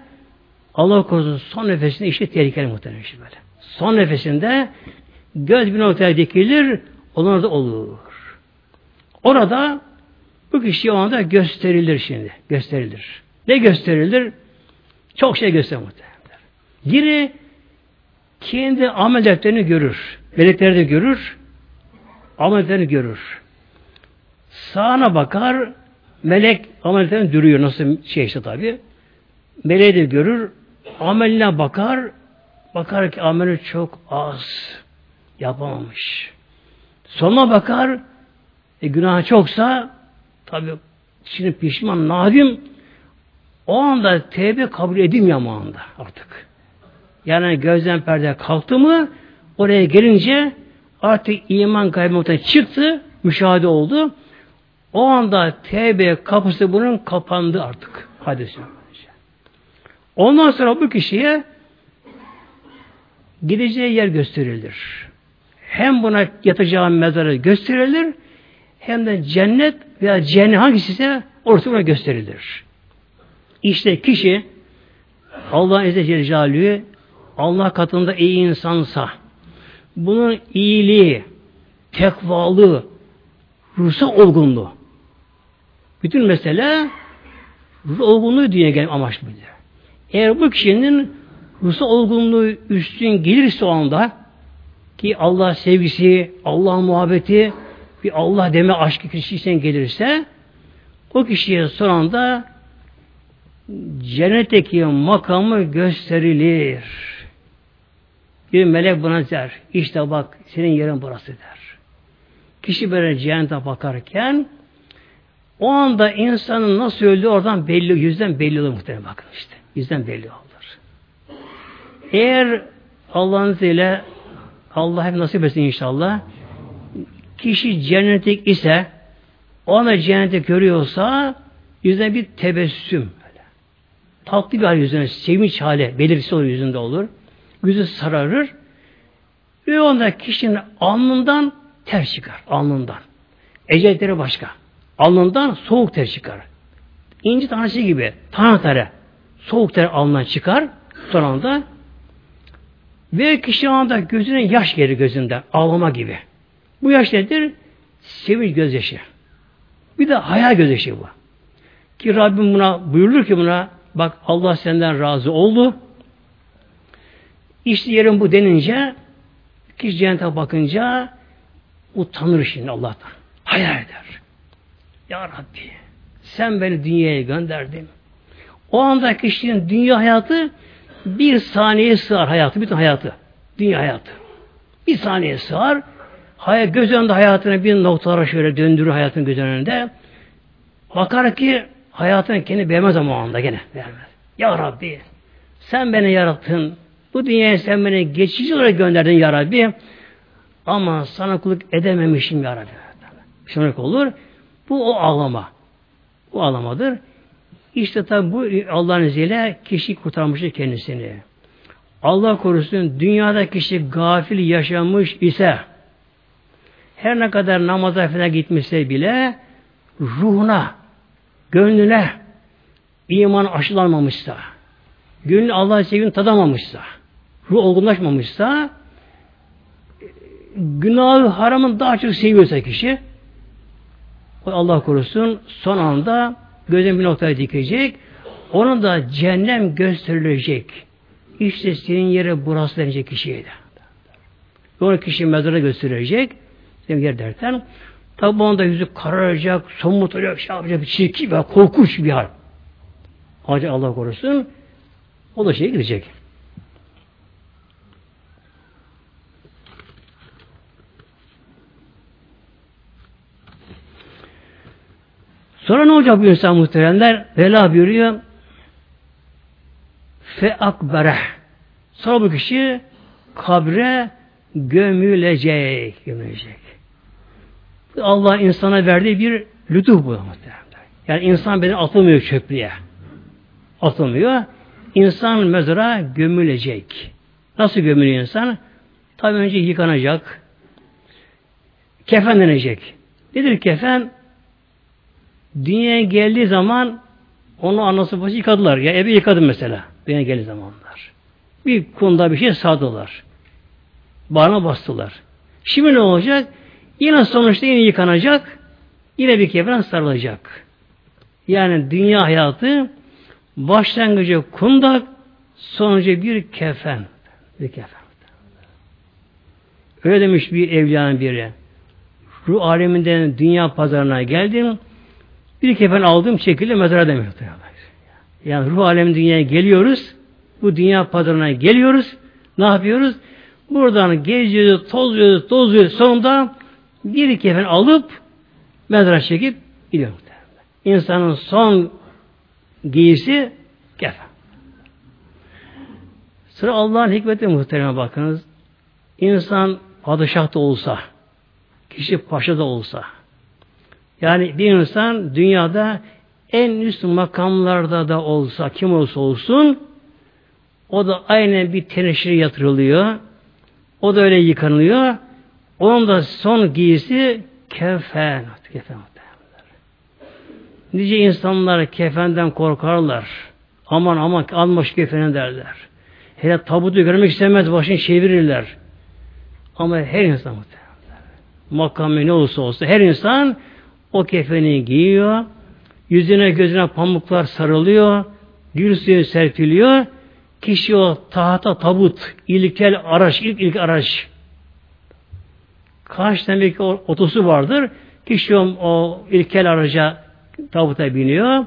Allah korusun son nefesinde işte tehlikeli muhtemelen işte böyle. Son nefesinde göz bir noktaya dikilir, onlar da olur. Orada bu kişi o anda gösterilir şimdi. Gösterilir. Ne gösterilir? Çok şey gösterir muhtemelen. Biri kendi amel defterini görür. Melekler de görür. Amel defterini görür. Sağına bakar, melek ameliyatını duruyor. Nasıl şey işte tabi. Meleği de görür, ameline bakar, bakar ki ameli çok az. Yapamamış. Sonuna bakar, e, günah çoksa tabi şimdi pişman, nadim o anda tevbe kabul edilmiyor mu anda artık. Yani gözden perde kalktı mı oraya gelince artık iman kaybı çıktı, müşahede oldu. O anda tevbe kapısı bunun kapandı artık. Hadis Ondan sonra bu kişiye gideceği yer gösterilir. Hem buna yatacağı mezarı gösterilir hem de cennet veya cennet hangisi ise ortaya gösterilir. İşte kişi Allah Azze Celle Allah katında iyi insansa bunun iyiliği, tekvalı, ruhsal olgunluğu bütün mesele olgunluğu diye gelen amaç böyle. Eğer bu kişinin ruhsal olgunluğu üstün gelirse o anda ki Allah sevgisi, Allah muhabbeti, bir Allah deme aşkı kişiden gelirse o kişiye son anda cennetteki makamı gösterilir. Bir melek buna der. İşte bak senin yerin burası der. Kişi böyle cehennete bakarken o anda insanın nasıl öldüğü oradan belli, yüzden belli olur muhtemelen bakın işte. Yüzden belli olur. Eğer Allah'ın izniyle Allah hep nasip etsin inşallah kişi cennetik ise ona cenneti görüyorsa yüzüne bir tebessüm böyle. Tatlı bir hal yüzüne, sevinç hali belirtisi olur yüzünde olur. Yüzü sararır. Ve onda kişinin alnından ter çıkar. Alnından. Ecelileri başka. Alnından soğuk ter çıkar. İnci tanesi gibi tane tane soğuk ter alnından çıkar son anda ve kişi anda gözüne yaş gelir gözünde ağlama gibi. Bu yaş nedir? Sevinç gözyaşı. Bir de hayal gözyaşı bu. Ki Rabbim buna buyurur ki buna bak Allah senden razı oldu. İşte yerin bu denince kişi cennete bakınca utanır şimdi Allah'tan. Hayal eder. Ya Rabbi sen beni dünyaya gönderdin. O anda kişinin dünya hayatı bir saniye sığar hayatı, bütün hayatı. Dünya hayatı. Bir saniye sığar. Hayat, göz önünde hayatını bir noktalara şöyle döndürür hayatın göz önünde. Bakar ki hayatını kendi beğenmez ama o anda gene beğenmez. Ya Rabbi sen beni yarattın. Bu dünyaya sen beni geçici olarak gönderdin ya Rabbi. Ama sana kulluk edememişim ya Rabbi. Şöyle olur. Bu o ağlama. Bu ağlamadır. İşte tabi bu Allah'ın izniyle kişi kurtarmıştır kendisini. Allah korusun dünyada kişi gafil yaşamış ise her ne kadar namaza falan gitmişse bile ruhuna, gönlüne iman aşılanmamışsa, gönlü Allah'ın sevgini tadamamışsa, ruh olgunlaşmamışsa günahı haramın daha çok seviyorsa kişi Allah korusun son anda gözün bir noktaya dikecek onun da cehennem gösterilecek. İşte senin yere burası denecek kişiye de. Sonra kişi mezara gösterecek. Senin yer derken tabi onda yüzü kararacak, somutacak, şey yapacak, çirkin ve korkunç bir hal. Acı Allah korusun. O da şeye gidecek. Sonra ne olacak bu insan muhteremler? Vela buyuruyor. Fe akbere. Sonra bu kişi kabre gömülecek. Gömülecek. Allah insana verdiği bir lütuf bu muhteremler. Yani insan beni atılmıyor çöplüğe. Atılmıyor. İnsan mezara gömülecek. Nasıl gömülüyor insan? Tabi önce yıkanacak. Kefenlenecek. Nedir kefen? Dünyaya geldiği zaman onu anası başı yıkadılar. Ya evi yıkadı mesela. Dünyaya geldiği zamanlar. Bir konuda bir şey sağdılar. Bağına bastılar. Şimdi ne olacak? Yine sonuçta yine yıkanacak. Yine bir kefen sarılacak. Yani dünya hayatı başlangıcı kundak, sonucu bir kefen. Bir kefen. Öyle demiş bir evliyanın biri. Ruh aleminden dünya pazarına geldim. Bir kefen aldım çekildi mezara demiyor. Yani ruh alem dünyaya geliyoruz. Bu dünya pazarına geliyoruz. Ne yapıyoruz? Buradan geziyoruz, tozuyoruz, tozuyoruz. Sonunda bir kefen alıp mezara çekip gidiyor. İnsanın son giysi kefen. Sıra Allah'ın hikmeti muhtereme bakınız. İnsan padişah da olsa, kişi paşa da olsa, yani bir insan dünyada en üst makamlarda da olsa, kim olsa olsun, o da aynen bir teneşir yatırılıyor. O da öyle yıkanılıyor. Onun da son giysi kefen. Kefen. Nice insanlar kefenden korkarlar. Aman aman almış kefeni derler. Hele tabutu görmek istemez başını çevirirler. Ama her insan makamı ne olursa olsa her insan o kefeni giyiyor. Yüzüne gözüne pamuklar sarılıyor. Gül suyu serpiliyor. Kişi o tahta tabut, ilkel araç, ilk ilk araç. Kaç demek ki otosu vardır. Kişi o, o ilkel araca tabuta biniyor.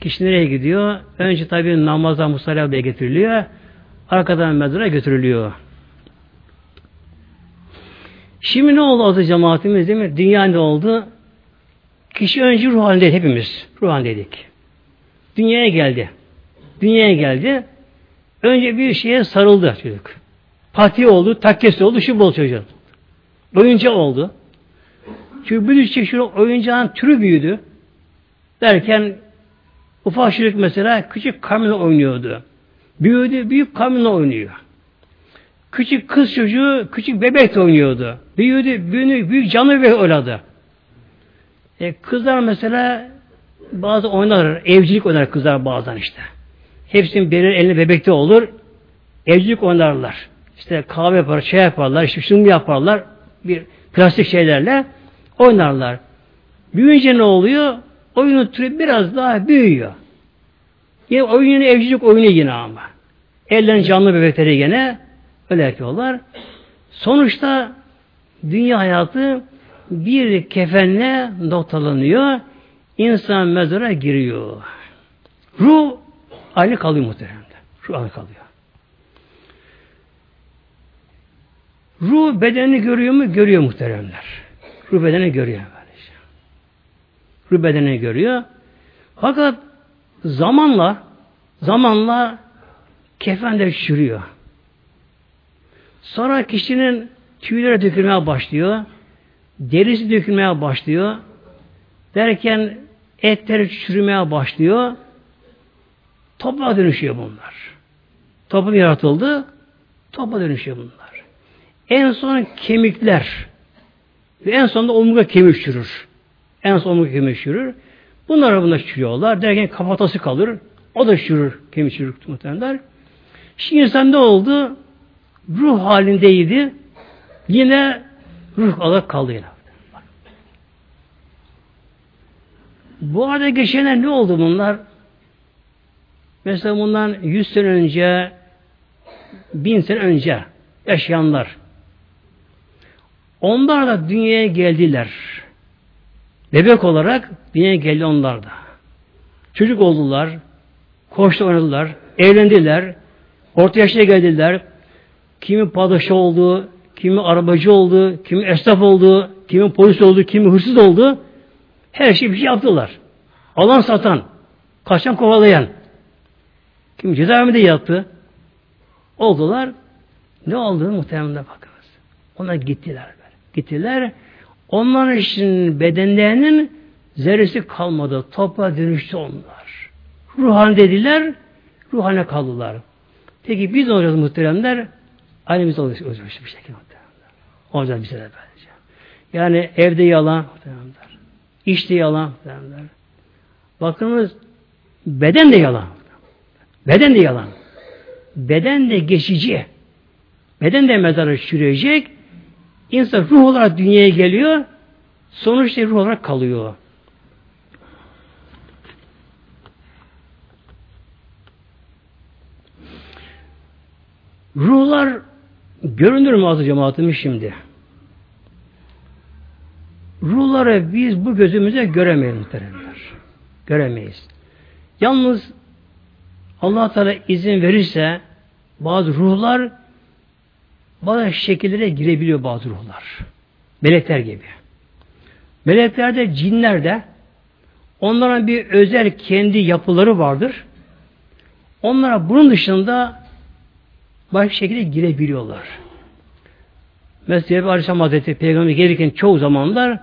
Kişi nereye gidiyor? Önce tabi namaza musallaya getiriliyor. Arkadan mezara götürülüyor. Şimdi ne oldu azı cemaatimiz değil mi? Dünya ne oldu? Kişi önce ruh halindeydi hepimiz. Ruh halindeydik. Dünyaya geldi. Dünyaya geldi. Önce bir şeye sarıldı çocuk. Pati oldu, takkesi oldu, şu bol çocuk. Oyuncağı oldu. Çünkü çeşit şu oyuncağın türü büyüdü. Derken ufak çocuk mesela küçük kamyonla oynuyordu. Büyüdü, büyük kamyonla oynuyor. Küçük kız çocuğu küçük bebek oynuyordu. Büyüdü, büyüdü, büyük canlı bebek oynadı. E, kızlar mesela bazı oynar, evcilik oynar kızlar bazen işte. Hepsinin birer elinde bebekte olur. Evcilik oynarlar. İşte kahve yapar, çay yaparlar, işte şunu yaparlar. Bir plastik şeylerle oynarlar. Büyüyünce ne oluyor? Oyunun türü biraz daha büyüyor. Yine oyunun evcilik oyunu yine ama. Ellerin canlı bebekleri yine öyle yapıyorlar. Sonuçta dünya hayatı bir kefenle noktalanıyor. İnsan mezara giriyor. Ruh aynı kalıyor muhtemelen. Ruh aynı kalıyor. Ruh bedeni görüyor mu? Görüyor muhteremler. Ruh bedeni görüyor. Böylece. Ruh bedeni görüyor. Fakat zamanla zamanla kefen de çürüyor. Sonra kişinin tüyleri dökülmeye başlıyor. Derisi dökülmeye başlıyor. Derken etleri çürümeye başlıyor. Toprağa dönüşüyor bunlar. Toprak yaratıldı. Toprağa dönüşüyor bunlar. En son kemikler ve en sonunda omurga kemik çürür. En son omurga kemik çürür. Bunlar bunlar çürüyorlar. Derken kafatası kalır. O da çürür. Kemik çürür muhtemelenler. Şimdi insan ne oldu? Ruh halindeydi. Yine ruh olarak kaldı yine. Bu arada geçenler ne oldu bunlar? Mesela bundan 100 sene önce, bin sene önce yaşayanlar. Onlar da dünyaya geldiler. Bebek olarak dünyaya geldi onlar da. Çocuk oldular, koştu oynadılar, evlendiler, orta yaşta geldiler. Kimi padişah oldu, kimi arabacı oldu, kimi esnaf oldu, kimi polis oldu, kimi hırsız oldu. Her şeyi bir şey yaptılar. Alan satan, kaçan kovalayan. Kim cezaevinde yattı. Oldular. Ne oldu muhtemelen bakınız. Ona gittiler. Gittiler. Onların için bedenlerinin zerresi kalmadı. Toprağa dönüştü onlar. Ruhan dediler, ruhane kaldılar. Peki biz olacağız muhteremler? Aynı biz olacağız bir şekilde muhteremler. Olacağız bize de böylece. Yani evde yalan muhteremler. İşte yalan muhteremler. Bakınız beden de yalan. Beden de yalan. Beden de geçici. Beden de mezara çürüyecek. İnsan ruh olarak dünyaya geliyor. Sonuçta ruh olarak kalıyor. Ruhlar görünür mü azı cemaatimiz şimdi? Ruhları biz bu gözümüze göremeyiz muhteremler. Göremeyiz. Yalnız allah Teala izin verirse bazı ruhlar bazı şekillere girebiliyor bazı ruhlar. Melekler gibi. Meleklerde, cinlerde onların bir özel kendi yapıları vardır. Onlara bunun dışında başka şekilde girebiliyorlar. Mesela Cebrail Aleyhisselam Hazretleri Peygamber gelirken çoğu zamanlar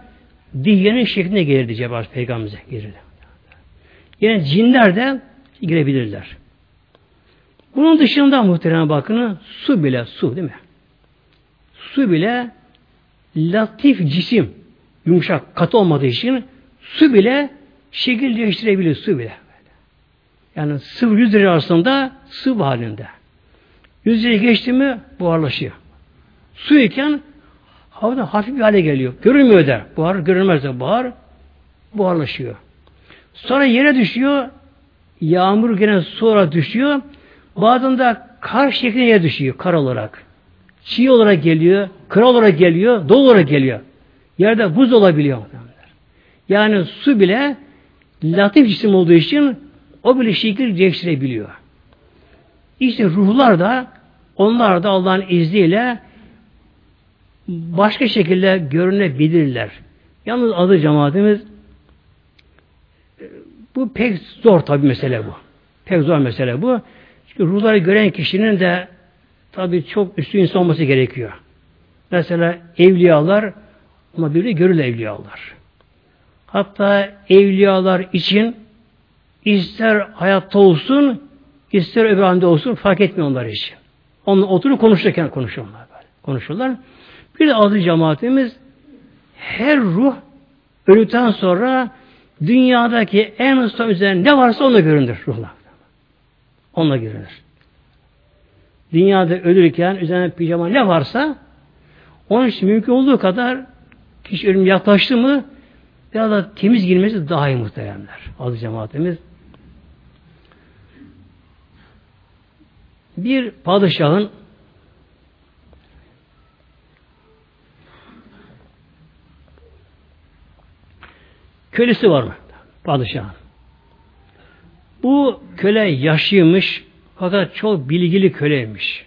dihyenin şeklinde gelirdi Cebrail Peygamber'e gelirdi. Yine cinler de girebilirler. Bunun dışında muhtemelen bakın su bile su değil mi? Su bile latif cisim yumuşak katı olmadığı için su bile şekil değiştirebilir su bile. Yani sıvı yüz lira arasında sıvı halinde. Yüz liraya geçti mi buharlaşıyor. Su iken havada hafif bir hale geliyor. Görünmüyor da. Buhar görünmez de buhar buharlaşıyor. Sonra yere düşüyor. Yağmur gene sonra düşüyor. Bazen de kar şeklinde yere düşüyor. Kar olarak. Çiğ olarak geliyor. Kır olarak geliyor. Dolu olarak geliyor. Yerde buz olabiliyor. Yani su bile latif cisim olduğu için o bile şekil değiştirebiliyor. İşte ruhlar da onlar da Allah'ın izniyle başka şekilde görünebilirler. Yalnız adı cemaatimiz bu pek zor tabi mesele bu. Pek zor mesele bu. Çünkü ruhları gören kişinin de tabi çok üstü insan olması gerekiyor. Mesela evliyalar ama de görül evliyalar. Hatta evliyalar için ister hayatta olsun ister öbür anda olsun fark etmiyor onlar için. Onlar oturup konuşurken konuşuyorlar böyle. Konuşurlar. Bir de azı cemaatimiz her ruh öldükten sonra dünyadaki en usta üzerine ne varsa onunla görünür ruhlar. Onunla görünür. Dünyada ölürken üzerine pijama ne varsa onun için mümkün olduğu kadar kişi ölüm yaklaştı mı biraz da temiz girmesi daha iyi muhteremler. Adı cemaatimiz. Bir padişahın kölesi var mı? Padişahın. Bu köle yaşlıymış fakat çok bilgili köleymiş.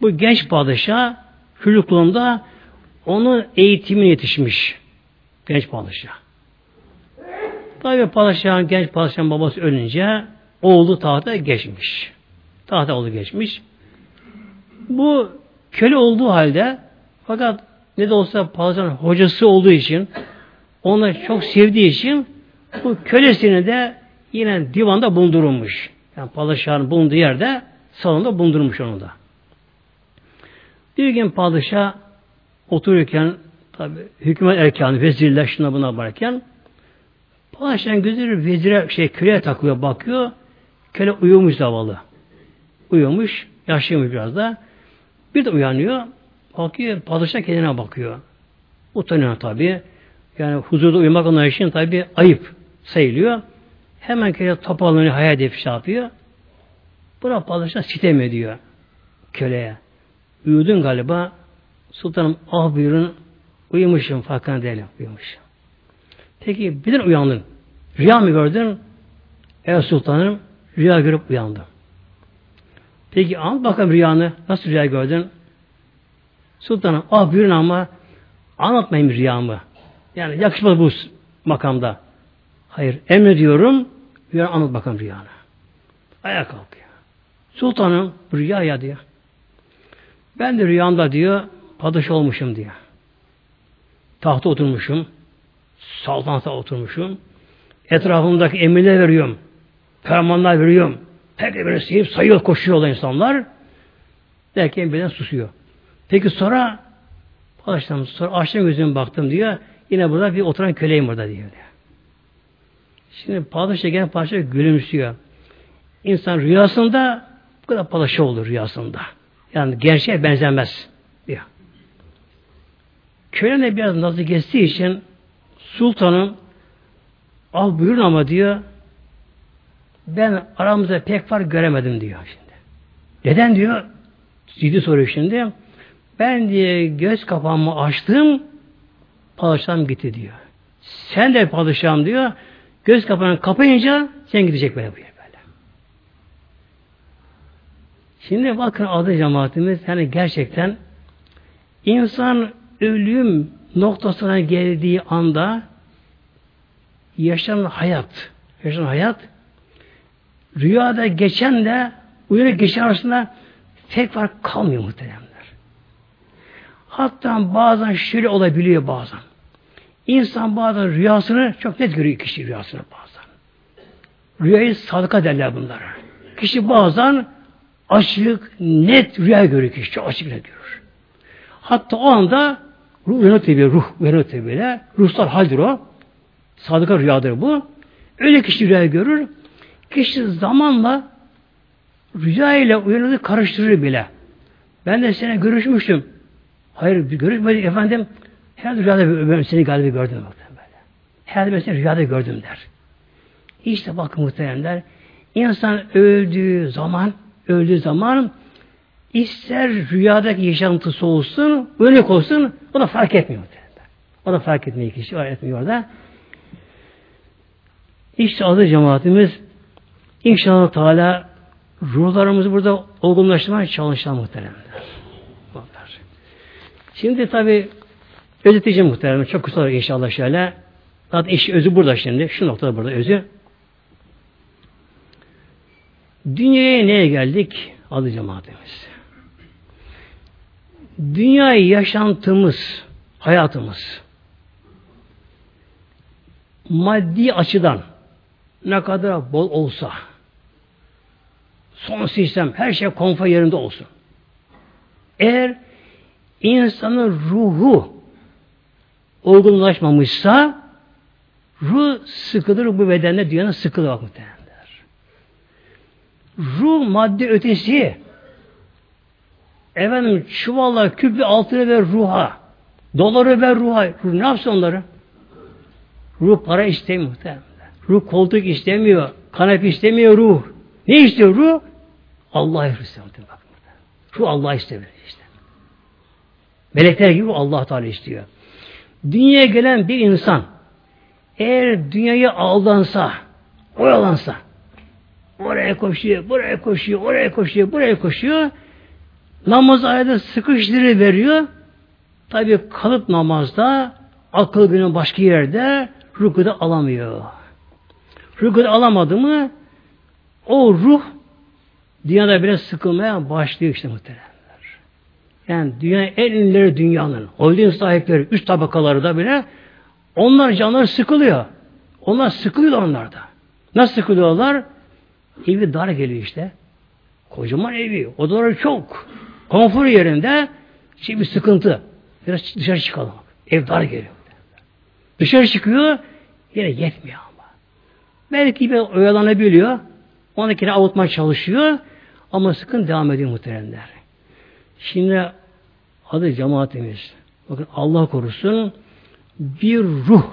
Bu genç padişah çocukluğunda onun eğitimine yetişmiş. Genç padişah. Tabi padişahın, genç padişahın babası ölünce oğlu tahta geçmiş. Tahta oğlu geçmiş. Bu köle olduğu halde fakat ne de olsa padişahın hocası olduğu için onu çok sevdiği için bu kölesini de yine divanda bulundurulmuş. Yani padişahın bulunduğu yerde salonda bulundurmuş onu da. Bir gün padişah otururken tabi hükümet erkanı, vezirler şuna buna varken padişahın gözleri vezire şey köleye takılıyor bakıyor. Köle uyumuş zavallı. Uyumuş, yaşlıymış biraz da. Bir de uyanıyor. Bakıyor, padişah kendine bakıyor. Utanıyor tabi. Yani huzurda uyumak onun için tabi ayıp sayılıyor. Hemen kere topalını hayal edip şey yapıyor. Buna padişah sitem ediyor köleye. Uyudun galiba. Sultanım ah buyurun uyumuşum farkına değilim uyumuşum. Peki birden uyandın. Rüya mı gördün? Evet sultanım rüya görüp uyandım. Peki anlat bakalım rüyanı. Nasıl rüya gördün? Sultanım ah buyurun ama anlatmayın rüyamı. Yani yakışmaz bu makamda. Hayır emrediyorum. Rüya anlat bakalım rüyanı. Ayağa kalkıyor. Sultanım rüya ya diyor. Ben de rüyamda diyor padişah olmuşum diyor. Tahta oturmuşum. Saltanata oturmuşum. Etrafımdaki emirler veriyorum. Fermanlar veriyorum. Herkes beni sevip sayıyor, koşuyorlar insanlar. Derken birden susuyor. Peki sonra padişahım sonra açtım gözümü baktım diyor. Yine burada bir oturan köleyim burada diyor. Şimdi padişah gelen padişah gülümsüyor. İnsan rüyasında bu kadar padişah olur rüyasında. Yani gerçeğe benzemez diyor. Köle biraz nazı geçtiği için sultanım al buyurun ama diyor ben aramızda pek var göremedim diyor şimdi. Neden diyor? Ciddi soruyor şimdi. Ben diye göz kapağımı açtım padişahım gitti diyor. Sen de padişahım diyor. Göz kapağını kapayınca sen gidecek böyle böyle. Şimdi bakın adı cemaatimiz yani gerçekten insan ölüm noktasına geldiği anda yaşanan hayat, yaşanan hayat rüyada geçen de uyanık geçen arasında tek fark kalmıyor muhteremler. Hatta bazen şöyle olabiliyor bazen. İnsan bazen rüyasını çok net görüyor kişi rüyasını bazen. Rüyayı sadıka derler bunlara. Kişi bazen açık, net rüya görüyor kişi. Çok açık net görür. Hatta o anda ruh uyanık tabi, ruh uyanık tabi. Ruhsal haldir o. Sadıka rüyadır bu. Öyle kişi rüya görür. Kişi zamanla rüya ile uyanığı karıştırır bile. Ben de seninle görüşmüştüm. Hayır görüşmedik efendim. Herhalde rüyada ben seni galiba gördüm. Böyle. Herhalde ben seni rüyada gördüm der. İşte bakın muhteremler. İnsan öldüğü zaman öldüğü zaman ister rüyadaki yaşantısı olsun, uyanık olsun, o da fark etmiyor. O da fark etmiyor kişi, o etmiyor da. İşte adı cemaatimiz inşallah Teala ruhlarımızı burada olgunlaştırmaya çalışan muhteremler. Şimdi tabi özetleyeceğim muhteremler. Çok kısa inşallah şöyle. Zaten iş özü burada şimdi. Şu noktada burada özü. Dünyaya neye geldik? Adı cemaatimiz. Dünyayı yaşantımız, hayatımız maddi açıdan ne kadar bol olsa son sistem her şey konfor yerinde olsun. Eğer insanın ruhu olgunlaşmamışsa ruh sıkılır bu bedende dünyanın sıkılır bak muhtemelen ruh madde ötesi efendim çuvalla küplü altını ver ruha doları ver ruha ruh ne yapsın onları ruh para istemiyor muhtemelen. Ruh koltuk istemiyor kanepe istemiyor ruh ne istiyor ruh Allah istiyor ruh Allah istemiyor işte melekler gibi Allah Teala istiyor dünyaya gelen bir insan eğer dünyayı aldansa oyalansa Oraya koşuyor, buraya koşuyor, oraya koşuyor, buraya koşuyor. Namaz ayda sıkıştırı veriyor. Tabi kalıp namazda akıl günün başka yerde rükuda alamıyor. Rükuda alamadı mı o ruh dünyada bile sıkılmaya başlıyor işte muhteremler. Yani dünya en ünlüleri dünyanın, holding sahipleri, üst tabakaları da bile onlar canları sıkılıyor. Onlar sıkılıyor onlarda. Nasıl sıkılıyorlar? Evi dar geliyor işte. Kocaman evi. Odaları çok. Konfor yerinde şey bir sıkıntı. Biraz dışarı çıkalım. Ev dar geliyor. Dışarı çıkıyor yine yetmiyor ama. Belki bir oyalanabiliyor. Ondakini avutmaya çalışıyor. Ama sıkın devam ediyor muhteremler. Şimdi adı cemaatimiz. Bakın Allah korusun bir ruh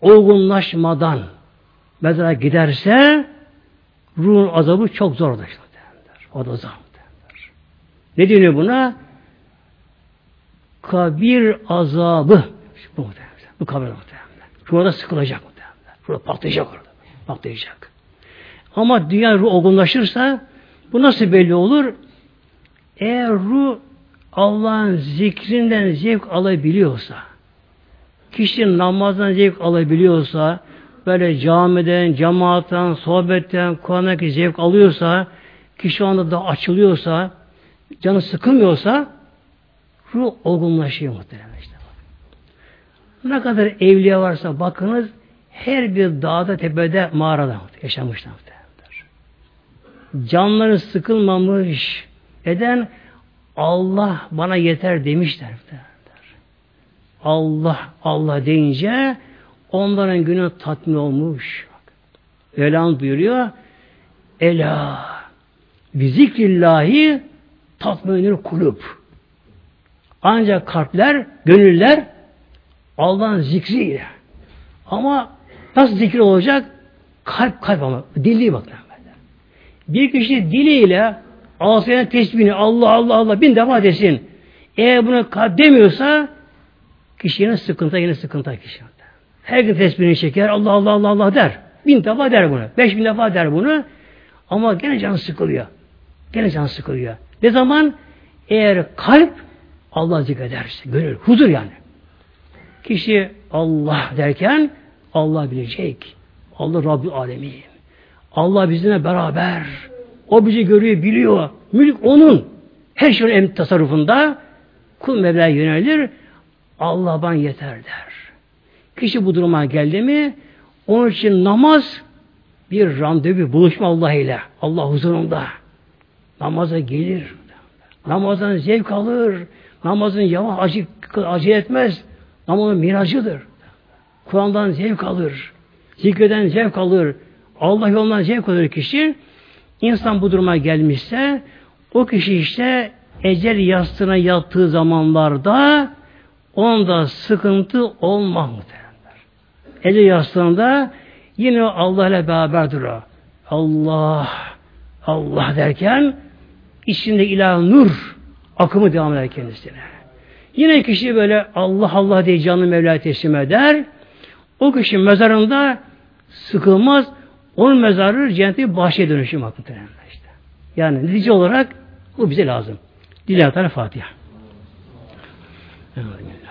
olgunlaşmadan mezara giderse ruhun azabı çok zordur. O da zor. Ne deniyor buna? Kabir azabı. Bu. Bu kabir muhtemelen. Şurada sıkılacak muhtemelen. Şurada patlayacak orada. Patlayacak. Ama dünya ruh olgunlaşırsa bu nasıl belli olur? Eğer ruh Allah'ın zikrinden zevk alabiliyorsa, kişi namazdan zevk alabiliyorsa, böyle camiden, cemaatten, sohbetten, Kur'an'daki zevk alıyorsa, kişi anda da açılıyorsa, canı sıkılmıyorsa, ruh olgunlaşıyor muhtemelen işte. Ne kadar evliya varsa bakınız, her bir dağda, tepede, mağarada yaşamışlar muhtemelen. Canları sıkılmamış. Neden? Allah bana yeter demişler. Allah, Allah deyince onların günü tatmin olmuş. Mevlam buyuruyor. Ela bi zikrillahi tatminir kulüp. Ancak kalpler, gönüller Allah'ın zikriyle. Ama nasıl zikir olacak? Kalp kalp ama. Dilli bak. Bir kişi diliyle ağzına tesbihini Allah Allah Allah bin defa desin. Eğer bunu demiyorsa kişi yine sıkıntı yine sıkıntı kişi. Her gün tesbihini çeker Allah Allah Allah Allah der. Bin defa der bunu. Beş bin defa der bunu. Ama gene can sıkılıyor. Gene can sıkılıyor. Ne zaman? Eğer kalp Allah zikrederse, gönül, huzur yani. Kişi Allah derken Allah bilecek. Allah Rabbi Alemin. Allah bizimle beraber. O bizi görüyor, biliyor. Mülk onun. Her şeyin em tasarrufunda kul Mevla'ya yönelir. Allah bana yeter der. Kişi bu duruma geldi mi onun için namaz bir randevu, buluşma Allah ile. Allah huzurunda. Namaza gelir. Namazdan zevk alır. Namazın yavaş acı, acı etmez. Namazın miracıdır. Kur'an'dan zevk alır. Zikreden zevk alır. Allah yolundan zevk alır kişi. İnsan bu duruma gelmişse o kişi işte ecel yastığına yattığı zamanlarda onda sıkıntı olmaz muhtemelenler. Ecel yastığında yine Allah ile beraberdir o. Allah Allah derken içinde ilah nur akımı devam eder kendisine. Yine kişi böyle Allah Allah diye canlı Mevla'ya teslim eder. O kişi mezarında sıkılmaz. Onun mezarı cenneti bahçeye dönüşüm muhtemelen işte. Yani netice olarak bu bize lazım. Dilatar Fatiha. Evet.